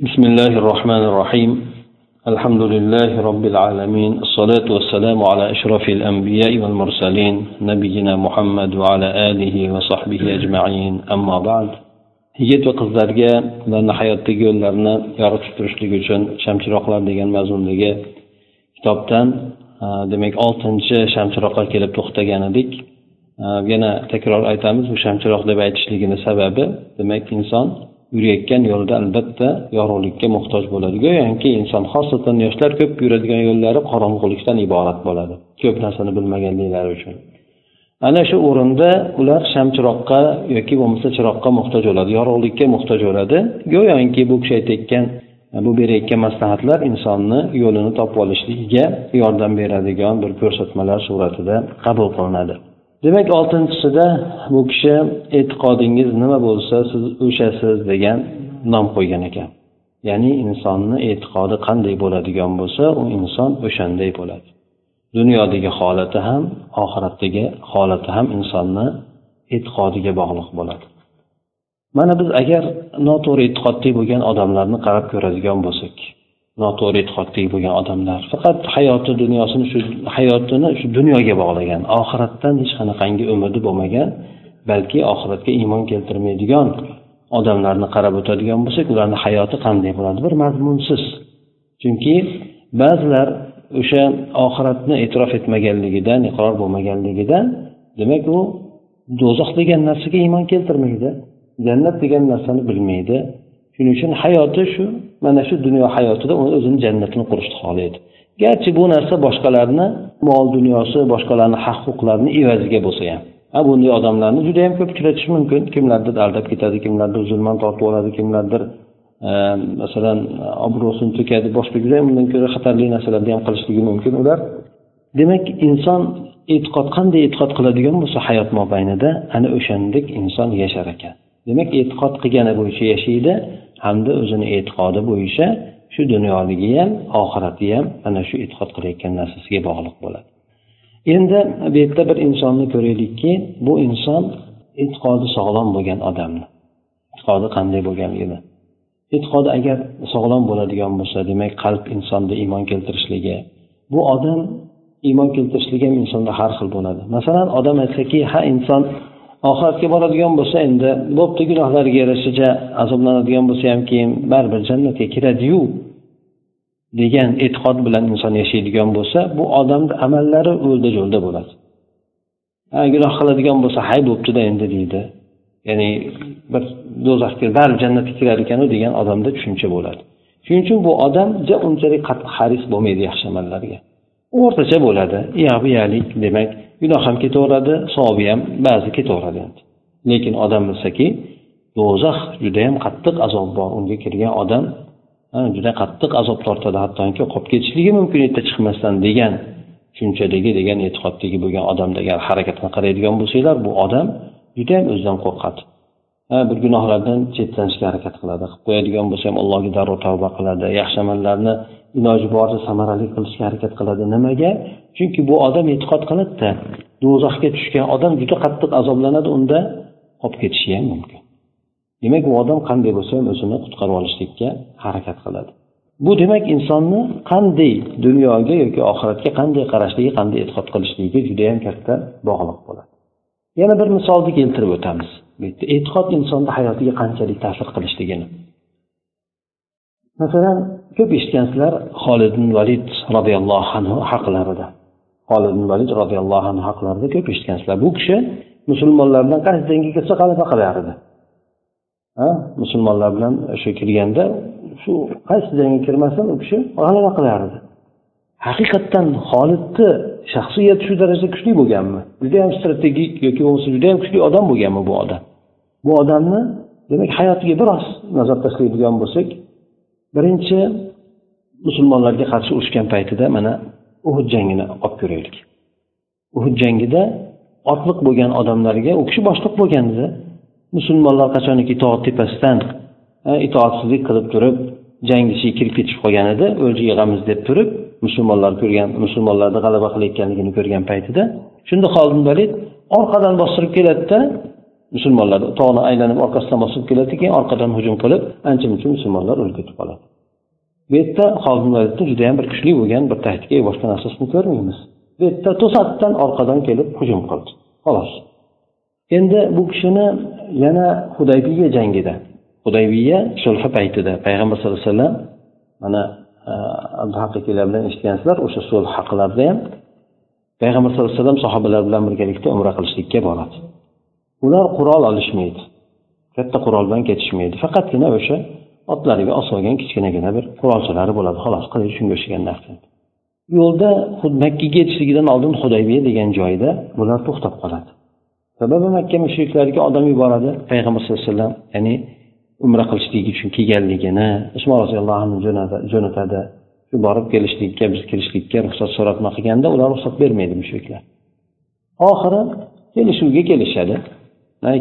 بسم الله الرحمن الرحيم الحمد لله رب العالمين الصلاة والسلام على أشرف الأنبياء والمرسلين نبينا محمد وعلى آله وصحبه أجمعين أما بعد yigit va qizlarga ularni hayotdagi yo'llarini yoritib turishlik uchun shamchiroqlar degan mazmundagi kitobdan demak oltinchi shamchiroqqa kelib to'xtagan edik yana takror aytamiz bu shamchiroq deb aytishligini sababi demak inson yurayotgan yo'lda albatta yorug'likka muhtoj bo'ladi go'yoki inson xosatan yoshlar ko'p yuradigan yo'llari qorong'ulikdan iborat bo'ladi ko'p narsani bilmaganliklari uchun. Ana shu o'rinda ular shamchiroqqa yoki bo'lmasa chiroqqa muhtoj bo'ladi yorug'likka muhtoj bo'ladi. Go'yoki bu kishi aytayotgan bu berayotgan maslahatlar insonni yo'lini topib olishligiga yordam beradigan bir ko'rsatmalar suratida qabul qilinadi. Demak oltinchisida bu kishi e'tiqodingiz nima bo'lsa siz o'shasiz degan nom qo'ygan ekan. Ya'ni insonni e'tiqodi qanday bo'ladigan bo'lsa u inson o'shanday bo'ladi. Dunyodagi holati ham oxiratdagi holati ham insonni e'tiqodiga bog'liq bo'ladi. Mana biz agar noto'g'ri e'tiqodli bo'lgan odamlarni qarab ko'radigan bo'lsak noto'g'ri e'tiqodli bo'lgan odamlar. Faqat hayoti dunyosini shu hayotini shu dunyoga bog'lagan oxiratdan hech qanaqangi umidi bo'lmagan balki oxiratga iymon keltirmaydigan odamlarni qarab o'tadigan bo'lsak ularni hayoti qanday bo'ladi? Bir mazmunsiz. Chunki ba'zilar o'sha oxiratni e'tirof etmaganligidan iqror bo'lmaganligidan demak u do'zax degan narsaga iymon keltirmaydi. Jannat degan narsani bilmaydi. Shuning uchun hayoti shu mana shu dunyo hayotida uni o'zini jannatini qurishni xohlaydi. Garchi bu narsa boshqalarni mol dunyosi boshqalarni haq huquqlarini evaziga bo'lsa ham. Ha bunday odamlarni juda yam ko'p uchratish mumkin. Kimlardir aldab ketadi kimlardir zulman tortib oladi kimlardir e, masalan obro'sini to'kadi. Boshqa juda undan ko'ra xatarli narsalarni ham qilishligi mumkin ular. Demak inson e'tiqod qanday e'tiqod qiladigan bo'lsa hayot mobaynida ana o'shandek inson yashar ekan. Demak e'tiqod qilgani bo'yicha yashaydi. Hamda o'zini e'tiqodi bo'yicha shu dunyoligi ham oxirati ham ana shu e'tiqod qilayotgan narsasiga bog'liq bo'ladi. Endi bu yerda bir insonni ko'raylikki bu inson e'tiqodi sog'lom bo'lgan odamni. E'tiqodi qanday bo'lganligini. E'tiqodi agar sog'lom bo'ladigan bo'lsa demak qalb insonda iymon keltirishligi. Bu odam iymon keltirishligi ham insonda har xil bo'ladi. Masalan odam aytsaki ha inson oxiratga boradigan bo'lsa endi bo'pti gunohlariga yarashacha azoblanadigan bo'lsa ham keyin baribir jannatga kiradiyu degan e'tiqod bilan inson yashaydigan bo'lsa bu odamni amallari o'lda jo'lda bo'ladi. Ha gunoh qiladigan bo'lsa hay bo'ptida endi deydi. Ya'ni bir do'zaxga baribir jannatga kirar ekanu degan odamda tushuncha bo'ladi. Shuning uchun bu odam unchalik qattiq haris bo'lmaydi yaxshi amallarga. O'rtacha bo'ladi. Bu yalik demak gunoh ham ketaveradi savobi ham ba'zi ketaveradi. Lekin odam bilsaki do'zax judayam qattiq azob bor. Unga kirgan odam juda qattiq azob tortadi. Hattoki qolib ketishligi mumkin u yerda chiqmasdan degan tushunchadagi degan e'tiqoddagi bo'lgan odamni agar harakatini qaraydigan bo'lsanglar bu odam judayam o'zidan qo'rqadi. Bir gunohlardan chetlanishga harakat qiladi. Qilib qo'yadigan bo'lsa ham allohga darrov tavba qiladi. Yaxshi amallarni iloji boricha samarali qilishga harakat qiladi. Nimaga? Chunki bu odam e'tiqod qiladida do'zaxga tushgan odam juda qattiq azoblanadi unda qolib ketishi ham mumkin. Demak u odam qanday bo'lsa ham o'zini qutqarib olishlikka harakat qiladi. Bu demak insonni qanday dunyoga yoki oxiratga qanday qarashligi qanday e'tiqod qilishligiga judayam katta bog'liq bo'ladi. Yana bir misolni keltirib o'tamiz. Bu yerda e'tiqod insonni hayotiga qanchalik ta'sir qilishligini masalan ko'p eshitgansizlar xolid valid roziyallohu anhu haqlarida. Xolid valid roziyallohu anhu haqlarida ko'p eshitgansizlar bu kishi musulmonlardan qaysi jangga kirsa g'alaba qilar edi. Ha? Musulmonlar bilan o'sha kirganda shu qaysi jangga kirmasin u kishi g'alaba qilar edi. Haqiqatdan xolidni shaxsiyati shu darajada kuchli bo'lganmi? Judayam strategik yoki bo'lmasa judayam kuchli odam bo'lganmi bu odam? Bu odamni demak hayotiga biroz nazar tashlaydigan bo'lsak birinchi musulmonlarga qarshi urushgan paytida mana uhud jangini olib ko'raylik. Uhud jangida otliq bo'lgan odamlarga u kishi boshliq bo'lgan edi. Musulmonlar qachoniki tog' tepasidan itoatsizlik qilib turib jangni ichiga kirib ketishib qolgan edi o'lja yig'amiz deb turib musulmonlar ko'rgan musulmonlarni g'alaba qilayotganligini ko'rgan paytida shunda xolid valid orqadan bostirib keladida musulmonlar tog'ni aylanib orqasidan bosib keladi keyin orqadan hujum qilib ancha muncha musulmonlar o'lib ketib qoladi bu yerda hozir judayam bir kuchli bo'lgan bir taktika boshqa narsasini ko'rmaymiz. Bu yerda to'satdan orqadan kelib hujum qildi xolos. Endi bu kishini yana hudaybiya jangida hudaybiya sulhi paytida payg'ambar sallallohu alayhi vasallam mana abduhaqiqiylar bilan eshitgansizlar o'sha sulh haqlarida ham payg'ambar sallallohu alayhi vasallam sahobalar bilan birgalikda umra qilishlikka boradi. Ular qurol olishmaydi. Katta qurol bilan ketishmaydi. Faqatgina o'sha otlariga osib kichkinagina bir qurolchalari bo'ladi. Xolos qilich shunga o'xshagan narsa. Yo'lda makkaga yetishligidan oldin hudaybiya degan joyda bular to'xtab qoladi. Sababi makka mushriklariga odam yuboradi payg'ambar sallallohu alayhi vasallam ya'ni umra qilishlik uchun kelganligini usmon roziyallohu anhu jo'natadi shu borib kelishlikka biz kirishlikka ruxsat so'rab qilganda ular ruxsat bermaydi mushriklar oxiri kelishuvga kelishadi.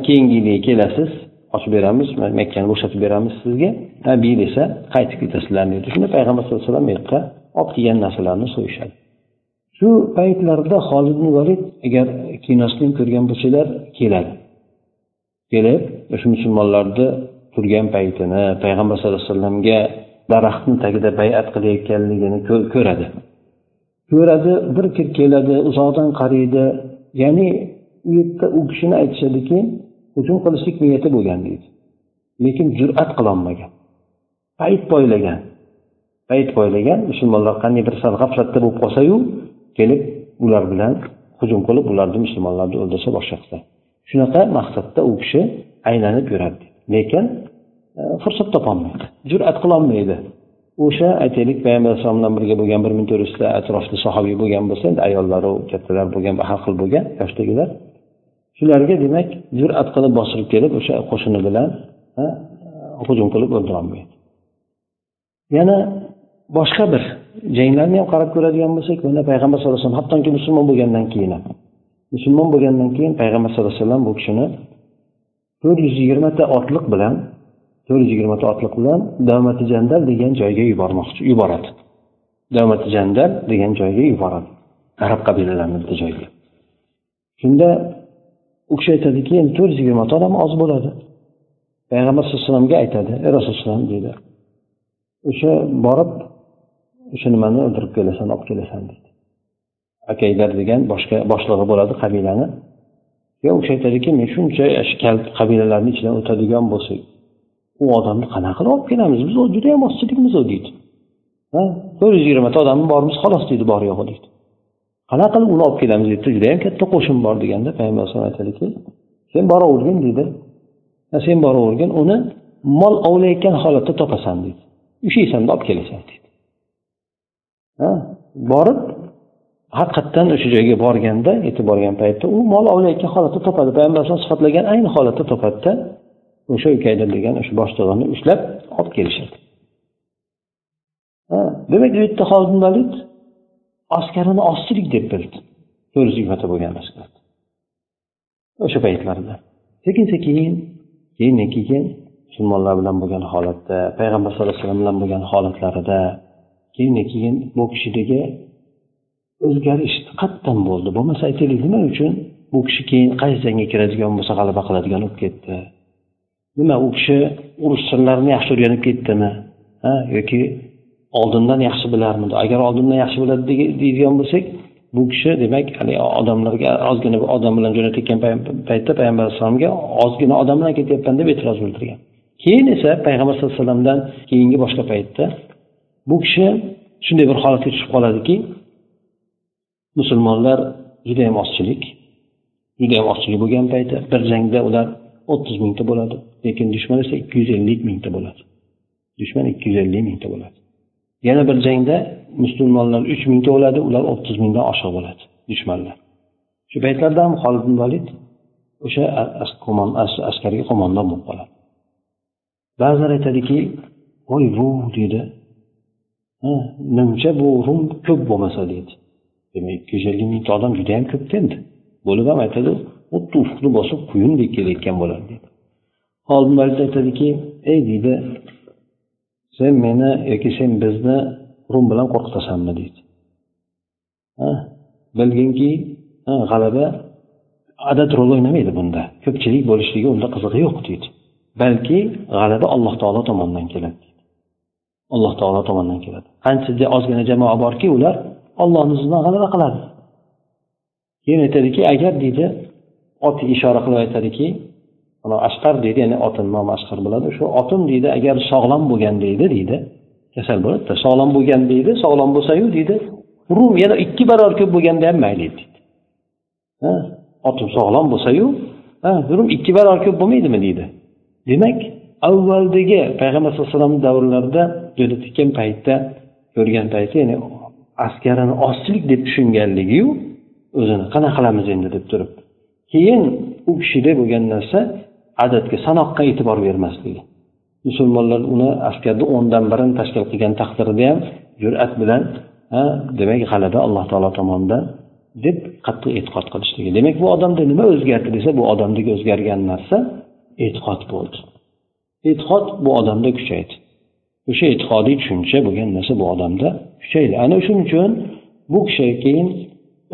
Keyingi yilga kelasiz ochib beramiz makkani bo'shatib beramiz sizga. Nabiy desa qaytib ketasizlar deydi shunda payg'ambar sallallohu alayhi vasallam bu yoqqa olib kelgan narsalarni so'yishadi. Shu paytlarda holid ibn valid agar kinosini ko'rgan bo'lsanglar keladi. Kelib o'sha musulmonlarni turgan paytini payg'ambar sallallohu alayhi vasallamga daraxtni tagida bayat qilayotganligini ko'radi. Ko'radi bir kir keladi uzoqdan qaraydi ya'ni u yerda u kishini aytishadiki hujum qilishlik niyati bo'lgan deydi. Lekin jur'at qilolmagan. Payt poylagan. Payt poylagan musulmonlar qanday bir sal g'aflatda bo'lib qolsayu kelib ular bilan hujum qilib ularni musulmonlarni o'ldirsa boshqa qilsa shunaqa maqsadda u kishi aylanib yuradi. Lekin e, fursat topolmaydi. Jur'at qilolmaydi. O'sha aytaylik payg'ambar alayhisalom bilan birga bo'lgan bir ming to'rt yuzta atrofli sahobiy bo'lgan bo'lsa endi ayollaru kattalar bo'lgan har xil bo'lgan yoshdagilar. Shularga demak jur'at qilib bostirib kelib o'sha qo'shini bilan hujum qilib o'ldirolmaydi. Yana boshqa bir janglarni ham qarab ko'radigan bo'lsak mana payg'ambar sallallohu alayhi vasallam hattoki musulmon bo'lgandan keyin ham musulmon bo'lgandan keyin payg'ambar sallallohu alayhi vasallam bu kishini to'rt yuz yigirmata otliq bilan to'rt yuz yigirmata otliq bilan davmati jandal degan joyga yubormoqchi yuboradi. Davmati jandal degan joyga yuboradi. Arab qabilalarini bitta joyga. Shunda u kishi aytadiki endi to'rt yuz yigirmata odam oz bo'ladi. Payg'ambar sallallohu alayhi vasallamga aytadi ey rasululloh deydi o'sha borib o'sha nimani o'ldirib kelasan olib kelasan deydi akaydar degan boshqa boshlig'i bo'ladi qabilani. Yo o'sha aytadiki men shuncha kal qabilalarni ichidan o'tadigan bo'lsak u odamni qanaqa qilib olib kelamiz? Biz judayam ozchilikmiz u deydi. To'rt yuz yigirmata odamimiz bormiz xolos deydi bor yo'g'i deydi. Qanaqa qilib uni olib kelamiz deydi. Judayam katta qo'shin bor deganda payg'ambar alayhisalom aytadiki sen boravergin deydi. Sen boravergin uni mol ovlayotgan holatda topasan deydi. Ushaysanda olib kelasan deydi. Borib haqiqatdan o'sha joyga borganda yetib borgan paytda u mol ovlayotgan holatda topadi. Payg'ambar alayhisalom sifatlagan ayni holatda topadida o'sha ukaydir degan o'sha boshlig'ini ushlab olib kelishadi. Demak bu yerda valid askarini ozchilik deb bildi. To'rt yuz yigirmata bo'lgan askar o'sha paytlarda. Sekin sekin keyin keyin musulmonlar bilan bo'lgan holatda payg'ambar sallallohu alayhi vasallam bilan bo'lgan holatlarida keyin keyin bu kishidagi o'zgarish qattan bo'ldi. Bo'lmasa aytaylik nima uchun? Bu kishi keyin qaysi jangga kiradigan bo'lsa g'alaba qiladigan bo'lib ketdi. Nima u kishi urush sirlarini yaxshi o'rganib ketdimi? Ha yoki oldindan yaxshi bilarmidi? Agar oldindan yaxshi biladi deydigan bo'lsak bu kishi demak haligi odamlarga ozgina bir odam bilan jo'natayotgan paytda payg'ambar alayhissalomga ozgina odam bilan ketyapman deb e'tiroz bildirgan. Keyin esa payg'ambar sallallohu alayhi vasallamdan keyingi boshqa paytda bu kishi shunday bir holatga tushib qoladiki musulmonlar judayam ozchilik judayam ozchilik bo'lgan paytda bir jangda ular o'ttiz mingta bo'ladi lekin dushman esa ikki yuz ellik mingta bo'ladi. Dushman ikki yuz ellik mingta bo'ladi. Yana bir jangda musulmonlar uch mingta o'ladi ular o'ttiz mingdan oshiq bo'ladi dushmanlar. Shu paytlarda ham holid ibn valid o'sha askarga qo'mondon bo'lib qoladi. Ba'zilar aytadiki voy bu deydi. Nimcha bu rum ko'p bo'lmasa deydi. Demak ikki yuz ellik mingta odam judayam ko'pda endi bo'lib ham aytadi xuddi ufqni bosib quyundek kelayotgan bo'ladi deydi oldin aytadiki ey deydi sen meni yoki sen bizni rum bilan qo'rqitasanmi deydi bilginki g'alaba adad rol o'ynamaydi bunda. Ko'pchilik bo'lishligi unda qizig'i yo'q deydi balki g'alaba alloh taolo tomonidan keladi alloh taolo tomonidan keladi qancha ozgina jamoa borki ular ollohni ustidan g'alaba qiladi. Keyin aytadiki agar deydi otiga ishora qilib aytadiki ashqar deydi ya'ni otini nomi ashqar bo'ladi. Shu otim deydi agar sog'lom bo'lgan deydi deydi. Kasal bo'ladida sog'lom bo'lgan deydi sog'lom bo'lsayu deydi. Rum yana ikki barobar ko'p bo'lganda ham mayli deydi. Otim sog'lom bo'lsayu rum ikki barobar ko'p bo'lmaydimi deydi. Demak avvaldagi payg'ambar sallallohu alayhi vasallam davrlarida jo'natgan paytda ko'rgan payti ya'ni askarini ozchilik deb tushunganligiyu o'zini qanaqa qilamiz endi deb turib keyin u kishida bo'lgan narsa adadga sanoqqa e'tibor bermasligi. Musulmonlar uni askarni o'ndan birini tashkil qilgan taqdirda ham jur'at bilan demak g'alaba alloh taolo tomonidan deb qattiq e'tiqod qilishligi. Demak bu odamda nima o'zgardi desa bu odamdagi o'zgargan narsa e'tiqod bo'ldi. E'tiqod bu odamda kuchaydi. O'sha e'tiqodiy tushuncha bo'lgan narsa bu odamda kuchaydi ana shuning uchun bu kishi keyin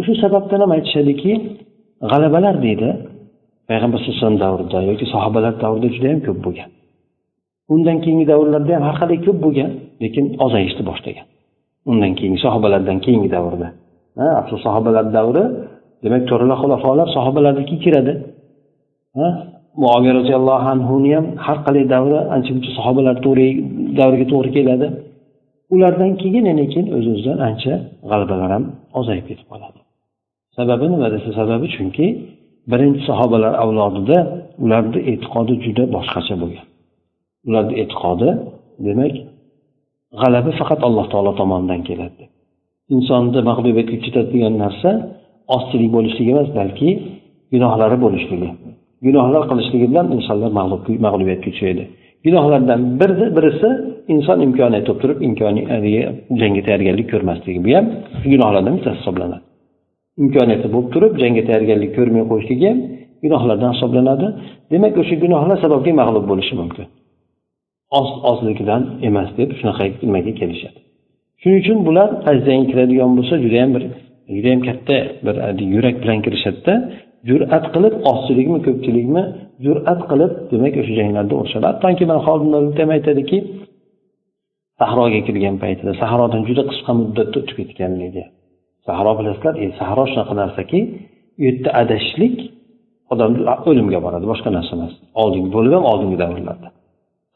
shu sababdan ham aytishadiki g'alabalar deydi payg'ambar sallallohu alayhi vasallam davrida yoki sahobalar davrida juda yam ko'p bo'lgan undan keyingi davrlarda ham har qalay ko'p bo'lgan lekin ozayishni boshlagan undan keyingi sahobalardan keyingi davrda afsus sahobalar davri demak to'rala xulafolar sahobalarniki kiradi. Muoviya roziyallohu anhuni ham har qalay davri ancha muncha sahobalar davriga to'g'ri keladi. Ulardan keyin yana keyin o'z o'zidan ancha g'alabalar ham ozayib ketib qoladi. Sababi nima desa sababi chunki birinchi sahobalar avlodida ularni e'tiqodi juda boshqacha bo'lgan. Ularni e'tiqodi demak g'alaba faqat alloh taolo tomonidan keladi. Insonni mag'lubiyatga uchratadigan narsa ozchilik bo'lishligi emas balki gunohlari bo'lishligi. Gunohlar qilishligi bilan insonlar mag'lubiyatga uchraydi. Gunohlardan biri birisi inson imkoniyat bo'lib turib imkoniy jangga tayyorgarlik ko'rmasligi. Bu ham gunohlardan bittasi hisoblanadi. Imkoniyati bo'lib turib jangga tayyorgarlik ko'rmay qo'yishligi ham gunohlardan hisoblanadi. Demak o'sha gunohlar sababli mag'lub bo'lishi mumkin. Oz ozligidan emas deb shunaqa nimaga kelishadi. Shuning uchun bular qaysi kiradigan bo'lsa judayam bir judayam katta bir yurak bilan kirishadida jur'at qilib ozchilikmi ko'pchilikmi jur'at qilib demak o'sha janglarda urishadi hattoki mana xolid ham aytadiki sahroga kirgan paytida sahrodan juda qisqa muddatda o'tib ketganligi sahro bilasizlar e sahro shunaqa narsaki u yerda adashishlik odamni o'limga boradi boshqa narsa emas. Oldingi bo'lib ham oldingi davrlarda.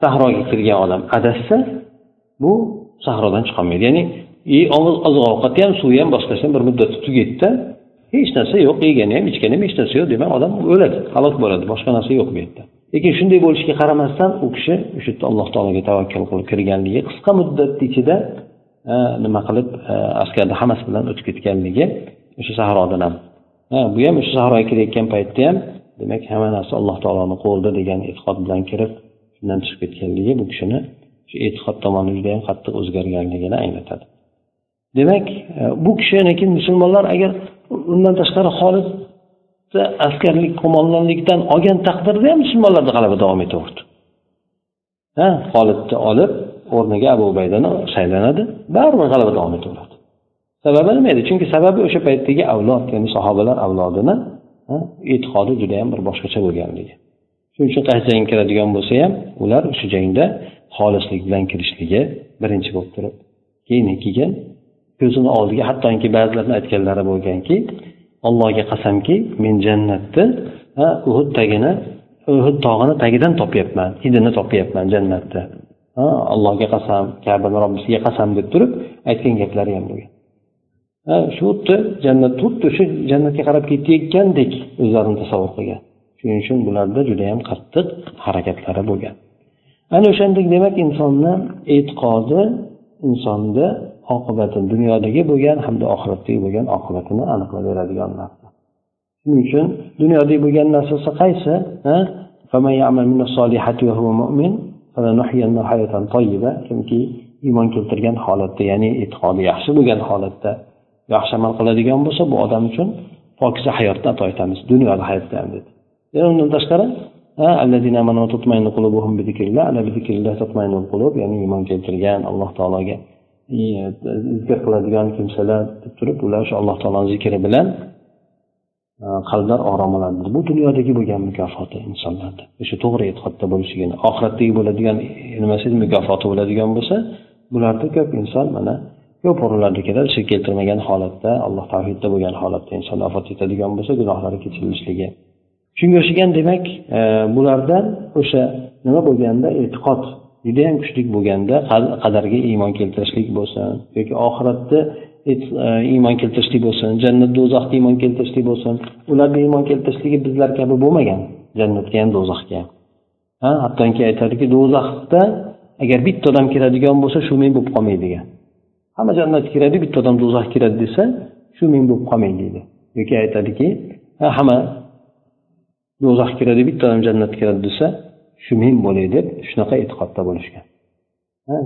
Sahroga kirgan odam adashsa bu sahrodan chiqolmaydi. Ya'ni e, oziq ovqati ham suvi ham boshqasi ham bir muddatda tugaydida hech narsa yo'q yegani ham ichgani ham hech narsa yo'q demak odam o'ladi halok bo'ladi boshqa narsa yo'q bu yerda. Lekin shunday bo'lishiga qaramasdan u kishi o'sha yerda alloh taologa tavakkal qilib kirganligi qisqa muddat ichida e, nima qilib e, askarni hammasi bilan o'tib ketganligi o'sha sahrodan ham. Bu ham o'sha sahroga kirayotgan paytda ham demak hamma narsa alloh taoloni qo'lida degan e'tiqod bilan kirib shundan chiqib ketganligi bu kishini shu e'tiqod tomoni judayam qattiq o'zgarganligini anglatadi. Demak e, bu kishi lekin musulmonlar agar undan tashqari xolid askarlik qo'mondonlikdan olgan taqdirda ham musulmonlarni g'alaba davom etaverdi. Ha xolidni olib o'rniga abu ubaydani saylanadi baribir g'alaba davom etaveradi. Sababi nima edi? Chunki sababi o'sha paytdagi avlod ya'ni sahobalar avlodini e'tiqodi judayam bir boshqacha bo'lganligi shuning uchun qaysi jangga kiradigan bo'lsa ham ular o'sha jangda xolislik bilan kirishligi birinchi bo'lib turib keyin keyin ko'zini oldiga hattoki ba'zilarni aytganlari bo'lganki allohga qasamki men jannatni uhud tagini uhud tog'ini tagidan topyapman hidini topyapman jannatda. Allohga qasam kabani robbisiga qasam deb turib aytgan gaplari ham bo'lgan. Shu xuddi jannat xuddi shu jannatga qarab ketayotgandek o'zlarini tasavvur qilgan. Shuning uchun bularda judayam qattiq harakatlari bo'lgan. Ana o'shandek demak insonni e'tiqodi insonni oqibatini dunyodagi bo'lgan hamda oxiratdagi bo'lgan oqibatini aniqlab beradigan narsa. Shuning uchun dunyodagi bo'lgan narsasi qaysi? Kimki iymon keltirgan holatda ya'ni e'tiqodi yaxshi bo'lgan holatda yaxshi amal qiladigan bo'lsa bu odam uchun pokiza hayotni ato etamiz dunyoda hayotda ham dedi. Yana undan tashqari ya'ni iymon keltirgan alloh taologa Э, zikr qiladigan kimsalar deb turib ular o'sha alloh taoloni zikri bilan e, qalblar orom oladi bu dunyodagi bo'lgan mukofoti insonlarni o'sha to'g'ri e'tiqodda bo'lishligini oxiratdagi bo'ladigan e, nimasi mukofoti bo'ladigan bo'lsa bularda ko'p inson mana ko'p o'rinlarda shirk keltirmagan holatda alloh tavhidda bo'lgan holatda inson vafot etadigan bo'lsa gunohlari kechirilishligi shunga o'xshagan demak e, bulardan o'sha nima bo'lganda e'tiqod judayam kuchli bo'lganda qadarga iymon keltirishlik bo'lsin yoki oxiratda e, iymon keltirishlik bo'lsin jannat do'zaxga iymon keltirishlik bo'lsin ularga iymon keltirishligi bizlar kabi bo'lmagan jannatga ham do'zaxga ham. Ha hattoki aytadiki do'zaxda agar bitta odam kiradigan bo'lsa shu men bo'lib qolmaydi degan. Hamma jannatga kiradi bitta odam do'zaxga kiradi desa shu men bo'lib qolmaydi deydi. Yoki aytadiki hamma do'zaxga kiradi bitta odam jannatga kiradi desa shu men bo'lay deb shunaqa e'tiqodda bo'lishgan.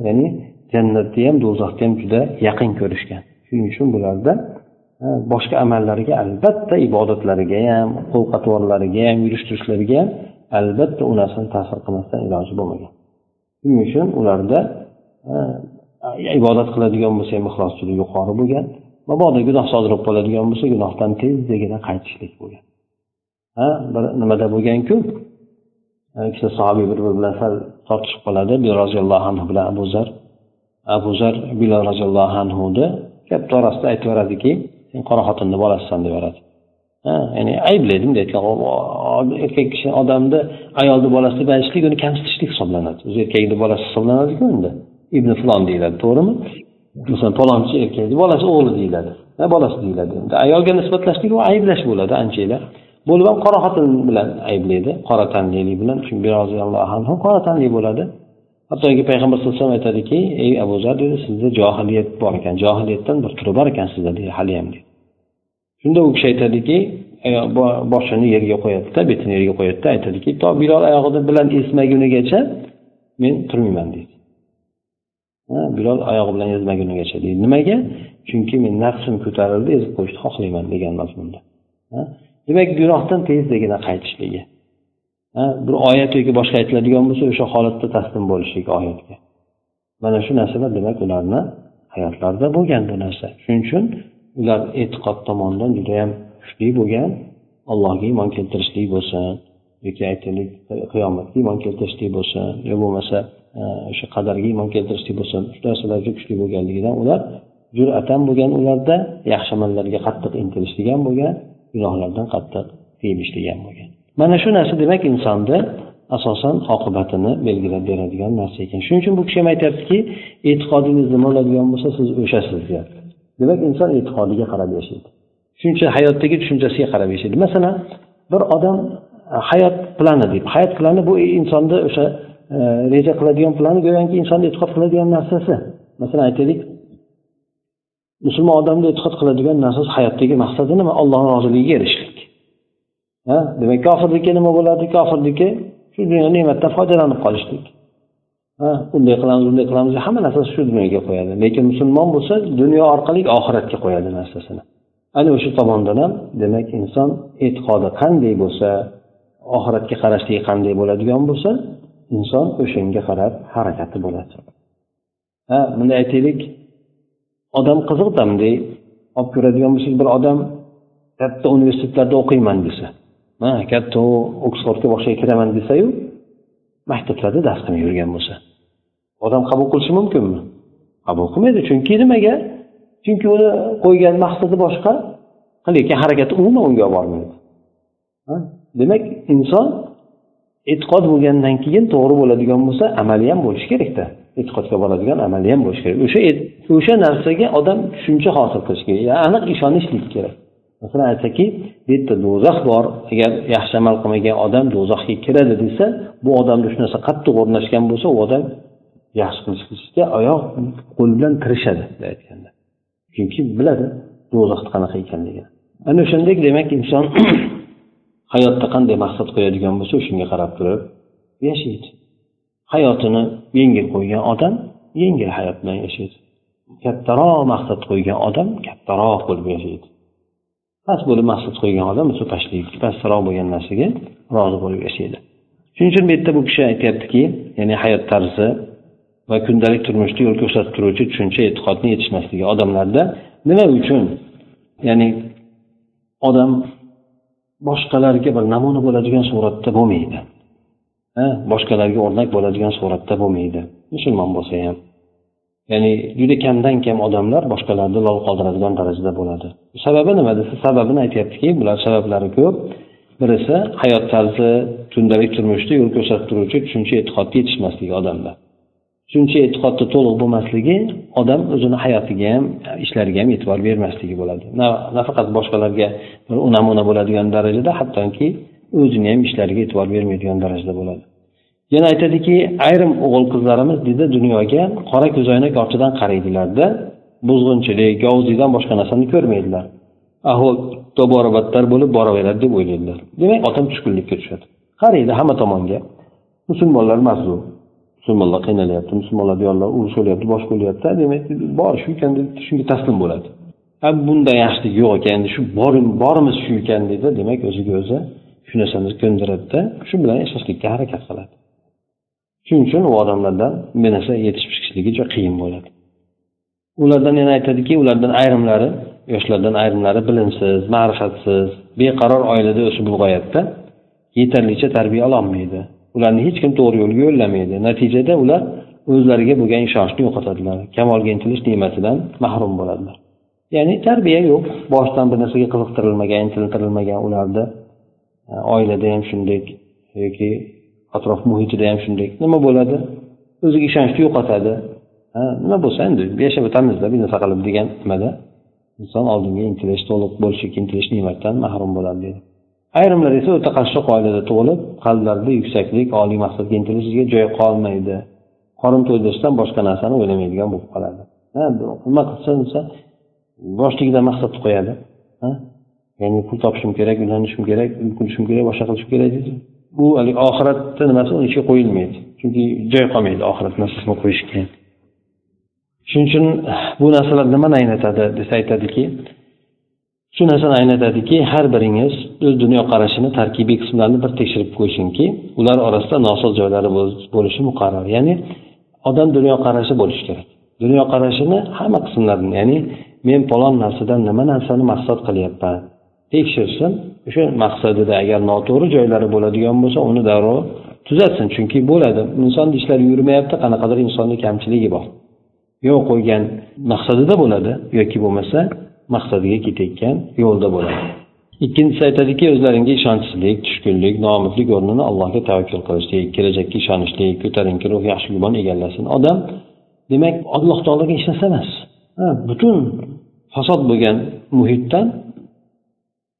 Ya'ni jannatni ham do'zaxni ham juda yaqin ko'rishgan. Shuning uchun bularda boshqa amallariga albatta ibodatlariga ham qo'l atvorlariga ham yurish turishlariga ham albatta u narsani ta'sir qilmasdan iloji bo'lmagan. Shuning uchun ularda ibodat qiladigan bo'lsa ham ixlos juda yuqori bo'lgan mabodo gunoh sodir bo'lib qoladigan bo'lsa gunohdan tezdagina qaytishlik bo'lgan. Ha bir nimada bo'lganku ikkita sahobiy bir biri bilan sal tortishib qoladi bilol roziyallohu anhu bilan abu zar abu zar bilol roziyallohu anhuni gapni orasida aytiberadiki sen qora xotinni bolasisan deyaveradi ya'ni ayblaydi bunday erkak kishi odamni ayolni bolasi deb aytishlik uni kamsitishlik hisoblanadi o'zi erkakni bolasi hisoblanadiku endi ibn fulon deyiladi to'g'rimi masalan palonchi erkakni bolasi o'g'li deyiladi bolasi deyiladi endi ayolga nisbatlashlik u ayblash bo'ladi anchanglar bo'lib ham qora xotin bilan ayblaydi. Qora tanlilik bilan. Chunki roziyallohu anhu qora tanli bo'ladi. Hattoki payg'ambar sallallohu alayhi vasallam aytadiki ey abu zar dedi sizda johiliyat bor ekan. Johiliyatdan bir turi bor ekan sizda deydi haliyam deydi shunda u kishi aytadiki boshini yerga qo'yadida betini yerga qo'yadida aytadiki to bilol oyog'ini bilan esmagunigacha men turmayman deydi bilol oyog'i bilan ezmagunigacha deydi. Nimaga? Chunki men nafsim ko'tarildi ezib qo'yishni xohlayman degan mazmunda. Demak gunohdan tezdagina qaytishligi. Bir oyat yoki boshqa aytiladigan bo'lsa o'sha holatda taslim bo'lishlik oyatga. Mana shu narsalar demak ularni hayotlarida bo'lgan bu narsa. Shuning uchun ular e'tiqod tomonidan judayam kuchli bo'lgan allohga iymon keltirishlik bo'lsin yoki aytaylik qiyomatga iymon keltirishlik bo'lsin yo bo'lmasa o'sha qadarga iymon keltirishlik bo'lsin shu narsalarga kuchli bo'lganligidan ular jur'atan bo'lgan ularda yaxshi amallarga qattiq intilishlik ham bo'lgan gunohlardan qattiq tiyilishligan bo'lgan. Mana shu narsa demak insonni asosan oqibatini belgilab beradigan narsa ekan. Shuning uchun bu kishi ham aytyaptiki e'tiqodingiz nima bo'ladigan bo'lsa siz o'shasiz deyapti. Demak inson e'tiqodiga qarab yashaydi. Tushuncha hayotdagi tushunchasiga qarab yashaydi. Masalan bir odam e, hayot plani deydi. Hayot plani bu insonni o'sha e, reja qiladigan plani go'yoki insonni e'tiqod qiladigan narsasi. Masalan aytaylik musulmon odamni e'tiqod qiladigan narsasi hayotdagi maqsadi nima? Allohni roziligiga erishishlik ha? Demak kofirniki nima bo'ladi? Kofirniki shu dunyo ne'matdan foydalanib qolishlik. Ha? Bunday qilamiz bunday qilamiz hamma narsasi shu dunyoga qo'yadi. Lekin musulmon bo'lsa dunyo orqali oxiratga qo'yadi narsasini. Ana o'sha tomondan ham demak inson e'tiqodi qanday bo'lsa oxiratga qarashligi qanday bo'ladigan bo'lsa inson o'shanga qarab harakati bo'ladi. Ha? Bunday aytaylik odam qiziqda olib ko'radigan bo'lsak bir odam katta universitetlarda o'qiyman desa man katta oksfordga boshqa kiraman desayu maktablarda dars qilmay yurgan bo'lsa odam qabul qilishi mumkinmi? Qabul qilmaydi chunki nimaga? Chunki uni qo'ygan maqsadi boshqa lekin harakati umuman unga olib bormaydi demak inson e'tiqod bo'lgandan keyin to'g'ri bo'ladigan bo'lsa amali ham bo'lishi kerakda. E'tiqodga boradigan amali ham bo'lishi kerak. O'sha o'sha narsaga odam tushuncha hosil qilishi kerak. Aniq ishonishlik kerak. Masalan aytsaki bu yerda do'zax bor. Agar yaxshi amal qilmagan odam do'zaxga kiradi desa bu odamda shu narsa qattiq o'rnashgan bo'lsa u odam yaxshi qilishga oyoq qo'l bilan tirishadi aytganda. Chunki biladi do'zaxni qanaqa ekanligini ana o'shandek demak inson hayotda qanday maqsad qo'yadigan bo'lsa shunga qarab turib yashaydi. Hayotini yengil qo'ygan odam yengil hayot bilan yashaydi. Kattaroq maqsad qo'ygan odam kattaroq bo'lib yashaydi. Past bo'lib maqsad qo'ygan odam esa pastlik pastroq bo'lgan narsaga rozi bo'lib yashaydi. Shuning uchun bu yerda bu kishi aytyaptiki ya'ni hayot tarzi va kundalik turmushda yo'l ko'rsatib turuvchi tushuncha e'tiqodni yetishmasligi odamlarda nima uchun? Ya'ni odam boshqalarga bir namuna bo'ladigan suratda bo'lmaydi. Boshqalarga o'rnak bo'ladigan suratda bo'lmaydi. Musulmon bo'lsa ham. Ya'ni juda kamdan kam odamlar boshqalarni lol qoldiradigan darajada bo'ladi. Sababi nima desa sababini aytyaptiki bular sabablari ko'p. Birisi hayot tarzi kundalik turmushda yo'l ko'rsatib turuvchi tushuncha e'tiqodga yetishmasligi odamda. Tushuncha e'tiqodda to'liq bo'lmasligi odam o'zini hayotiga ham ishlariga ham e'tibor bermasligi bo'ladi. Nafaqat boshqalarga bir namuna bo'ladigan darajada hattoki o'zini ham ishlariga e'tibor bermaydigan darajada bo'ladi. Yana aytadiki ayrim o'g'il qizlarimiz deydi dunyoga qora ko'zoynak ortidan qaraydilarda buzg'unchilik yovuzlikdan boshqa narsani ko'rmaydilar. Ahvol tobora battar bo'lib boraveradi deb o'ylaydilar. Demak otam tushkunlikka tushadi. Qaraydi hamma tomonga. Musulmonlar mazlum. Musulmonlar qiynalyapti musulmonlar diyorlar urush bo'lyapti boshqa bo'lyapti demak bor shu ekan deb shunga taslim bo'ladi. Ha bunday yaxshilik yo'q ekan shu borimiz shu ekan deydi demak o'ziga o'zi shu narsani ko'ndiradida shu bilan yashashlikka harakat qiladi. Shuning uchun u odamlardan bu narsa yetishib chiqishligi juda qiyin bo'ladi. Ulardan yana aytadiki ulardan ayrimlari yoshlardan ayrimlari bilimsiz ma'rifatsiz beqaror oilada o'sib ulg'ayadida yetarlicha tarbiya ololmaydi. Ularni hech kim to'g'ri yo'lga yo'llamaydi. Natijada ular o'zlariga bo'lgan ishonchni yo'qotadilar. Kamolga intilish ne'matidan mahrum bo'ladilar. Ya'ni tarbiya yo'q boshidan bir narsaga qiziqtirilmagan intiltirilmagan ularni oilada ham shunday yoki atrof muhitida ham shunday. Nima bo'ladi? O'ziga ishonchni yo'qotadi ha nima bo'lsa endi yashab o'tamizda bir narsa qilib degan nimada. Inson oldinga intilish to'liq bo'lishga intilish ne'matdan mahrum bo'ladi deydi ayrimlar esa o'ta qashshoq oilada tug'ilib qalblarida yuksaklik oliy maqsadga intilishiga joy qolmaydi. Qorin to'ydirishdan boshqa narsani o'ylamaydigan bo'lib qoladi. Nima qilsa desa boshligidan maqsadni qo'yadi. Ya'ni pul topishim kerak uylanishim kerak uy qurishim kerak boshqa qilishim kerak deydi. Bu haligi oxiratni nimasi uni ichiga qo'yilmaydi. Chunki joy qolmaydi oxirat narsasini qo'yishga. Shuning uchun bu narsalar nimani anglatadi desa aytadiki shu narsani anglatadiki har biringiz o'z dunyoqarashini tarkibiy qismlarini bir tekshirib qo'yishingki ular orasida nosoz joylari bo'lishi muqarrar. Ya'ni odam dunyoqarashi bo'lishi kerak. Dunyoqarashini hamma qismlarini ya'ni men falon narsadan nima narsani maqsad qilyapman tekshirsin o'sha maqsadida agar noto'g'ri joylari bo'ladigan bo'lsa uni darrov tuzatsin. Chunki bo'ladi. Insonni ishlari yurmayapti qanaqadir insonni kamchiligi bor. Yo'l qo'ygan maqsadida bo'ladi yoki bo'lmasa maqsadiga ketayotgan yo'lda bo'ladi. Ikkinchisi aytadiki o'zlaringga ishonchsizlik tushkunlik noumidlik o'rnini allohga tavakkul qilishlik kelajakka ishonishlik ko'tarinki ruh yaxshi gumon egallasin. Odam demak alloh taologa hech emas. Butun fasod bo'lgan muhitdan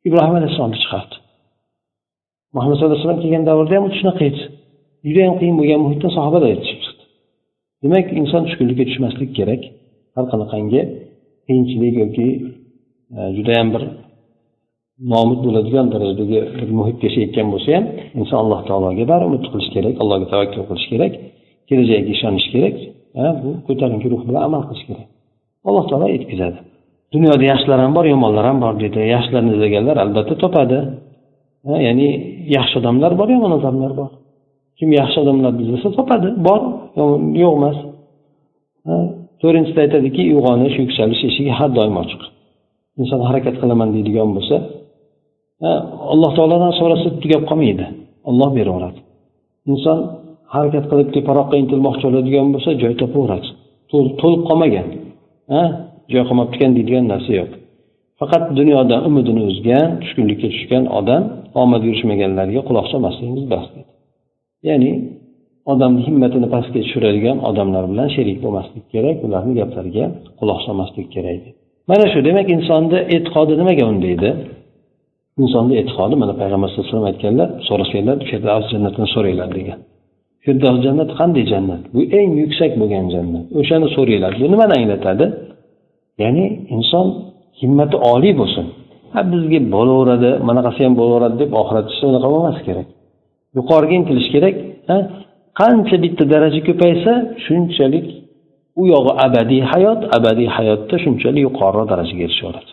ibrohim alayhissalomni chiqardi muhammad sallallohu alayhi vasallam kelgan davrda ham shunaqa edi. Judayam qiyin bo'lgan muhitdan sahobalar yetishib chiqdi demak inson tushkunlikka tushmaslik kerak. Har qanaqangi qiyinchilik yoki e, judayam bir nomud bo'ladigan darajadagi bir muhitda yashayotgan bo'lsa ham inson alloh taologa bari umid qilish kerak allohga tavakkul qilish kerak kelajagiga ishonish kerak. Bu ko'tarinki ruh bilan amal qilish kerak. Alloh taolo yetkazadi dunyoda yaxshilar ham bor yomonlar ham bor deydi yaxshilarni izlaganlar albatta topadi. Ya'ni yaxshi odamlar bor yomon odamlar bor. Kim yaxshi odamlarni izlasa topadi. Bor yo'q emas. To'rtinchisida aytadiki uyg'onish yuksalish eshigi har doim ochiq. Inson harakat qilaman deydigan bo'lsa alloh taolodan so'rasa tugab qolmaydi. Olloh beraveradi. Inson harakat qilib teparoqqa intilmoqchi bo'ladigan bo'lsa joy topaveradi. To'lib qolmagan. Joy qolmabdi ekan deydigan narsa yo'q. Faqat dunyoda umidini uzgan tushkunlikka tushgan odam omad yurishmaganlarga quloq solmasligingiz bas ya'ni odamni himmatini pastga tushiradigan odamlar bilan sherik bo'lmaslik kerak ularni gaplariga quloq solmaslik kerak mana shu demak insonni e'tiqodi nimaga undaydi insonni e'tiqodi mana payg'ambar sallallohu alayhi vasallam aytganlar so'rasanglar firdavs jannatini so'ranglar degan. Firdavs jannati qanday jannat? Bu eng yuksak bo'lgan jannat. O'shani so'ranglar. Bu nimani anglatadi? Ya'ni inson himmati oliy bo'lsin. Ha bizga bo'laveradi bunaqasi ham bo'laveradi deb oxirat ishi unaqa bo'lmasi kerak. Yuqoriga intilish kerak qancha bitta daraja ko'paysa shunchalik u yog'i abadiy hayot abadiy hayotda shunchalik yuqoriroq darajaga erishaveradi.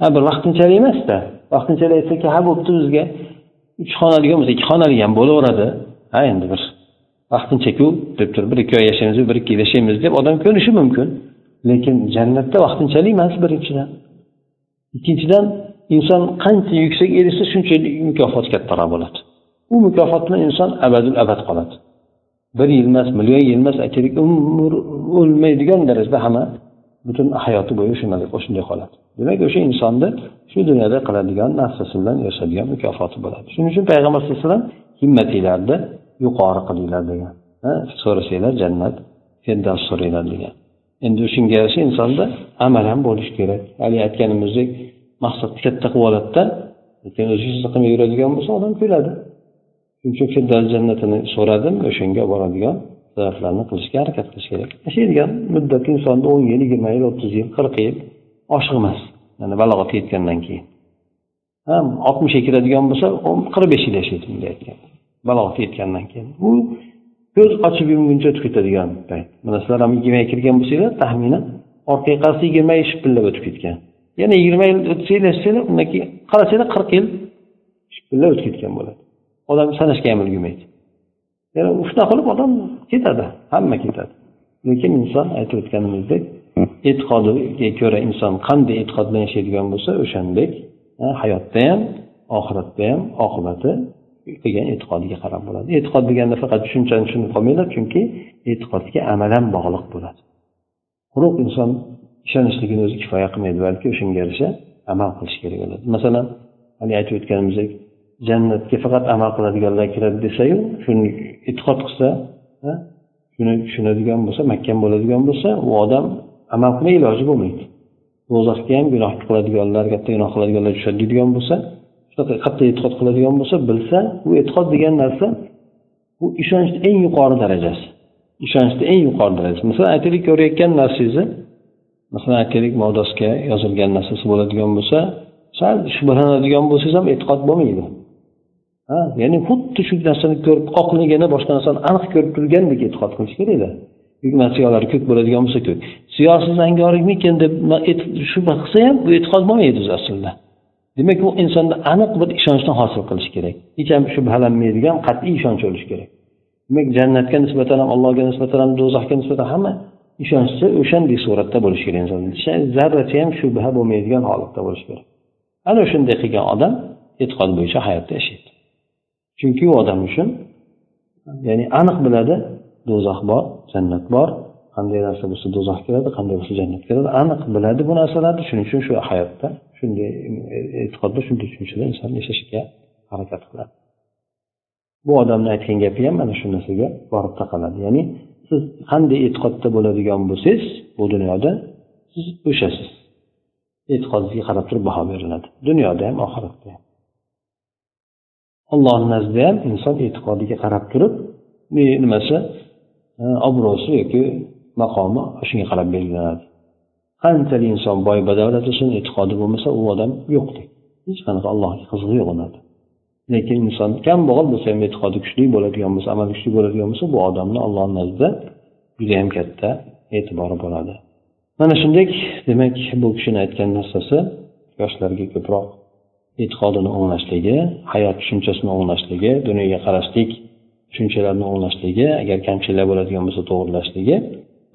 Ha bir vaqtinchalik emasda. Vaqtinchalik aytsaki ha bo'pti bizga. Uch xonali bo'lmasa ikki xonali ham bo'laveradi. Ha endi bir vaqtinchaku deb turib bir ikki oy yashaymiz bir ikki yil yashaymiz deb odam ko'nishi mumkin. Lekin jannatda vaqtinchalik emas birinchidan. Ikkinchidan inson qancha yuksak erishsa shunchalik mukofot kattaroq bo'ladi. U mukofot bilan inson abadul abad qoladi. Bir yil emas million yil emas aytaylik umr o'lmaydigan darajada hamma butun hayoti bo'yi shunday shunday qoladi. Demak o'sha insonni shu dunyoda qiladigan narsasi bilan yashaydigan mukofoti bo'ladi. Shuning uchun payg'ambar sallallohu alayhi vasallam himmatinglarni yuqori qilinglar degan. So'rasanglar jannat firdaus so'ranglar degan. Endi o'shanga yarasha insonda amal ham bo'lishi kerak. Haligi aytganimizdek maqsadni katta qilib oladida lekin o'zi hech qilmay yuradigan bo'lsa odam kuladi. Shuning uchun firdaus jannatini so'radim o'shanga boradigan sabablarni qilishga harakat qilish kerak. Yashaydigan muddat insonni o'n yil yigirma yil o'ttiz yil qirq yil oshiq yani balog'atga yetgandan keyin. Ham oltmishga kiradigan bo'lsa qirq besh yil yashaydi bunday aytganda balog'atga yetgandan keyin. Bu ko'z ochib yumguncha o'tib ketadigan payt. Mana sizlar ham yigirmaga kirgan bo'lsanglar taxminan orqa qarasa yigirma yil shipillab o'tib ketgan yana yigirma yil o'tsanglar yashasanglar undan keyin qarasanglar qirq yil shipillab o'tib ketgan bo'ladi. Odam sanashga ham ulgurmaydi. Yana shunaqa qilib odam ketadi hamma ketadi. Lekin inson aytib o'tganimizdek e'tiqodiga ko'ra inson qanday e'tiqod bilan yashaydigan bo'lsa o'shandek hayotda ham oxiratda ham oqibati qilgan e'tiqodiga qarab bo'ladi. E'tiqod deganda faqat tushunchani tushunib qolmanglar chunki e'tiqodga amal ham bog'liq bo'ladi. Quruq inson ishonishligini o'zi kifoya qilmaydi balki o'shanga yarasha amal qilish kerak bo'ladi. Masalan haligi aytib o'tganimizdek jannatga faqat amal qiladiganlar kiradi desayu shuni e'tiqod qilsa shuni tushunadigan bo'lsa mahkam bo'ladigan bo'lsa u odam amal qilmay iloji bo'lmaydi. Do'zaxga ham gunoh qiladiganlar katta gunoh qiladiganlar tushadi deydigan bo'lsa qattiq e'tiqod qiladigan bo'lsa bilsa bu e'tiqod degan narsa bu ishonchni eng yuqori darajasi. Ishonchni eng yuqori darajasi. Masalan aytaylik ko'rayotgan narsangizni masalan aytaylik modosga yozilgan narsasi bo'ladigan bo'lsa sal shubhalanadigan bo'lsangiz ham e'tiqod bo'lmaydi. Ha ya'ni xuddi shu narsani ko'rib oqligini boshqa narsani aniq ko'rib turgandek e'tiqod qilish kerakda. Siyolari ko'k bo'ladigan bo'lsa ko'k siyosiz zangorikmikin deb shubha qilsa ham bu e'tiqod bo'lmaydi o'zi aslida. Demak u insonda aniq bir ishonchni hosil qilish kerak. Hech ham shubhalanmaydigan qat'iy ishonch bo'lishi kerak. Demak jannatga nisbatan ham allohga nisbatan ham do'zaxga nisbatan hamma ishonchi o'shanday suratda bo'lishi kerak inson zarracha ham shubha bo'lmaydigan holatda bo'lishi kerak. Ana shunday qilgan odam e'tiqod bo'yicha hayotda yashaydi. Chunki u odam uchun ya'ni aniq biladi do'zax bor jannat bor qanday narsa bo'lsa do'zax kiradi qanday bo'lsa jannat kiradi aniq biladi bu narsalarni. Shuning uchun shu hayotda shunday e, e'tiqodda shunday tushunchada inson yashashga harakat qiladi. Bu odamni aytgan gapi ham mana shu narsaga borib taqaladi. Ya'ni siz qanday e'tiqodda bo'ladigan bo'lsangiz bu dunyoda siz o'shasiz. E'tiqodingizga qarab turib baho beriladi. Dunyoda ham oxiratda ham. Allohni nazdida ham inson e'tiqodiga qarab turib nimasi e, obro'si yoki maqomi shunga qarab belgilanadi. Qanchalik inson boy badavlat bo'lsin e'tiqodi bo'lmasa u odam yo'qdek hech qanaqa allohga qizig'i yo'q unadi lekin inson kambag'al bo'lsa ham e'tiqodi kuchli bo'ladigan bo'lsa amali kuchli bo'ladigan bo'lsa bu odamni allohni nazdida judayam katta e'tibori bo'ladi. Mana shunday demak bu kishini aytgan narsasi yoshlarga ko'proq e'tiqodini o'nglashligi hayot tushunchasini o'nglashligi dunyoga qarashlik tushunchalarni o'nglashligi agar kamchiliklar bo'ladigan bo'lsa to'g'irlashligi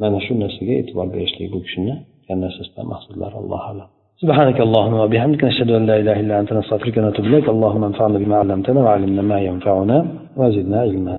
mana shu narsaga e'tibor berishlik bu kishini narsasidan maqsadlari allohu alam سبحانك اللهم وبحمدك نشهد أن لا إله إلا أنت نستغفرك ونتوب إليك. اللهم انفعنا بما علمتنا وعلمنا ما ينفعنا وزدنا علما.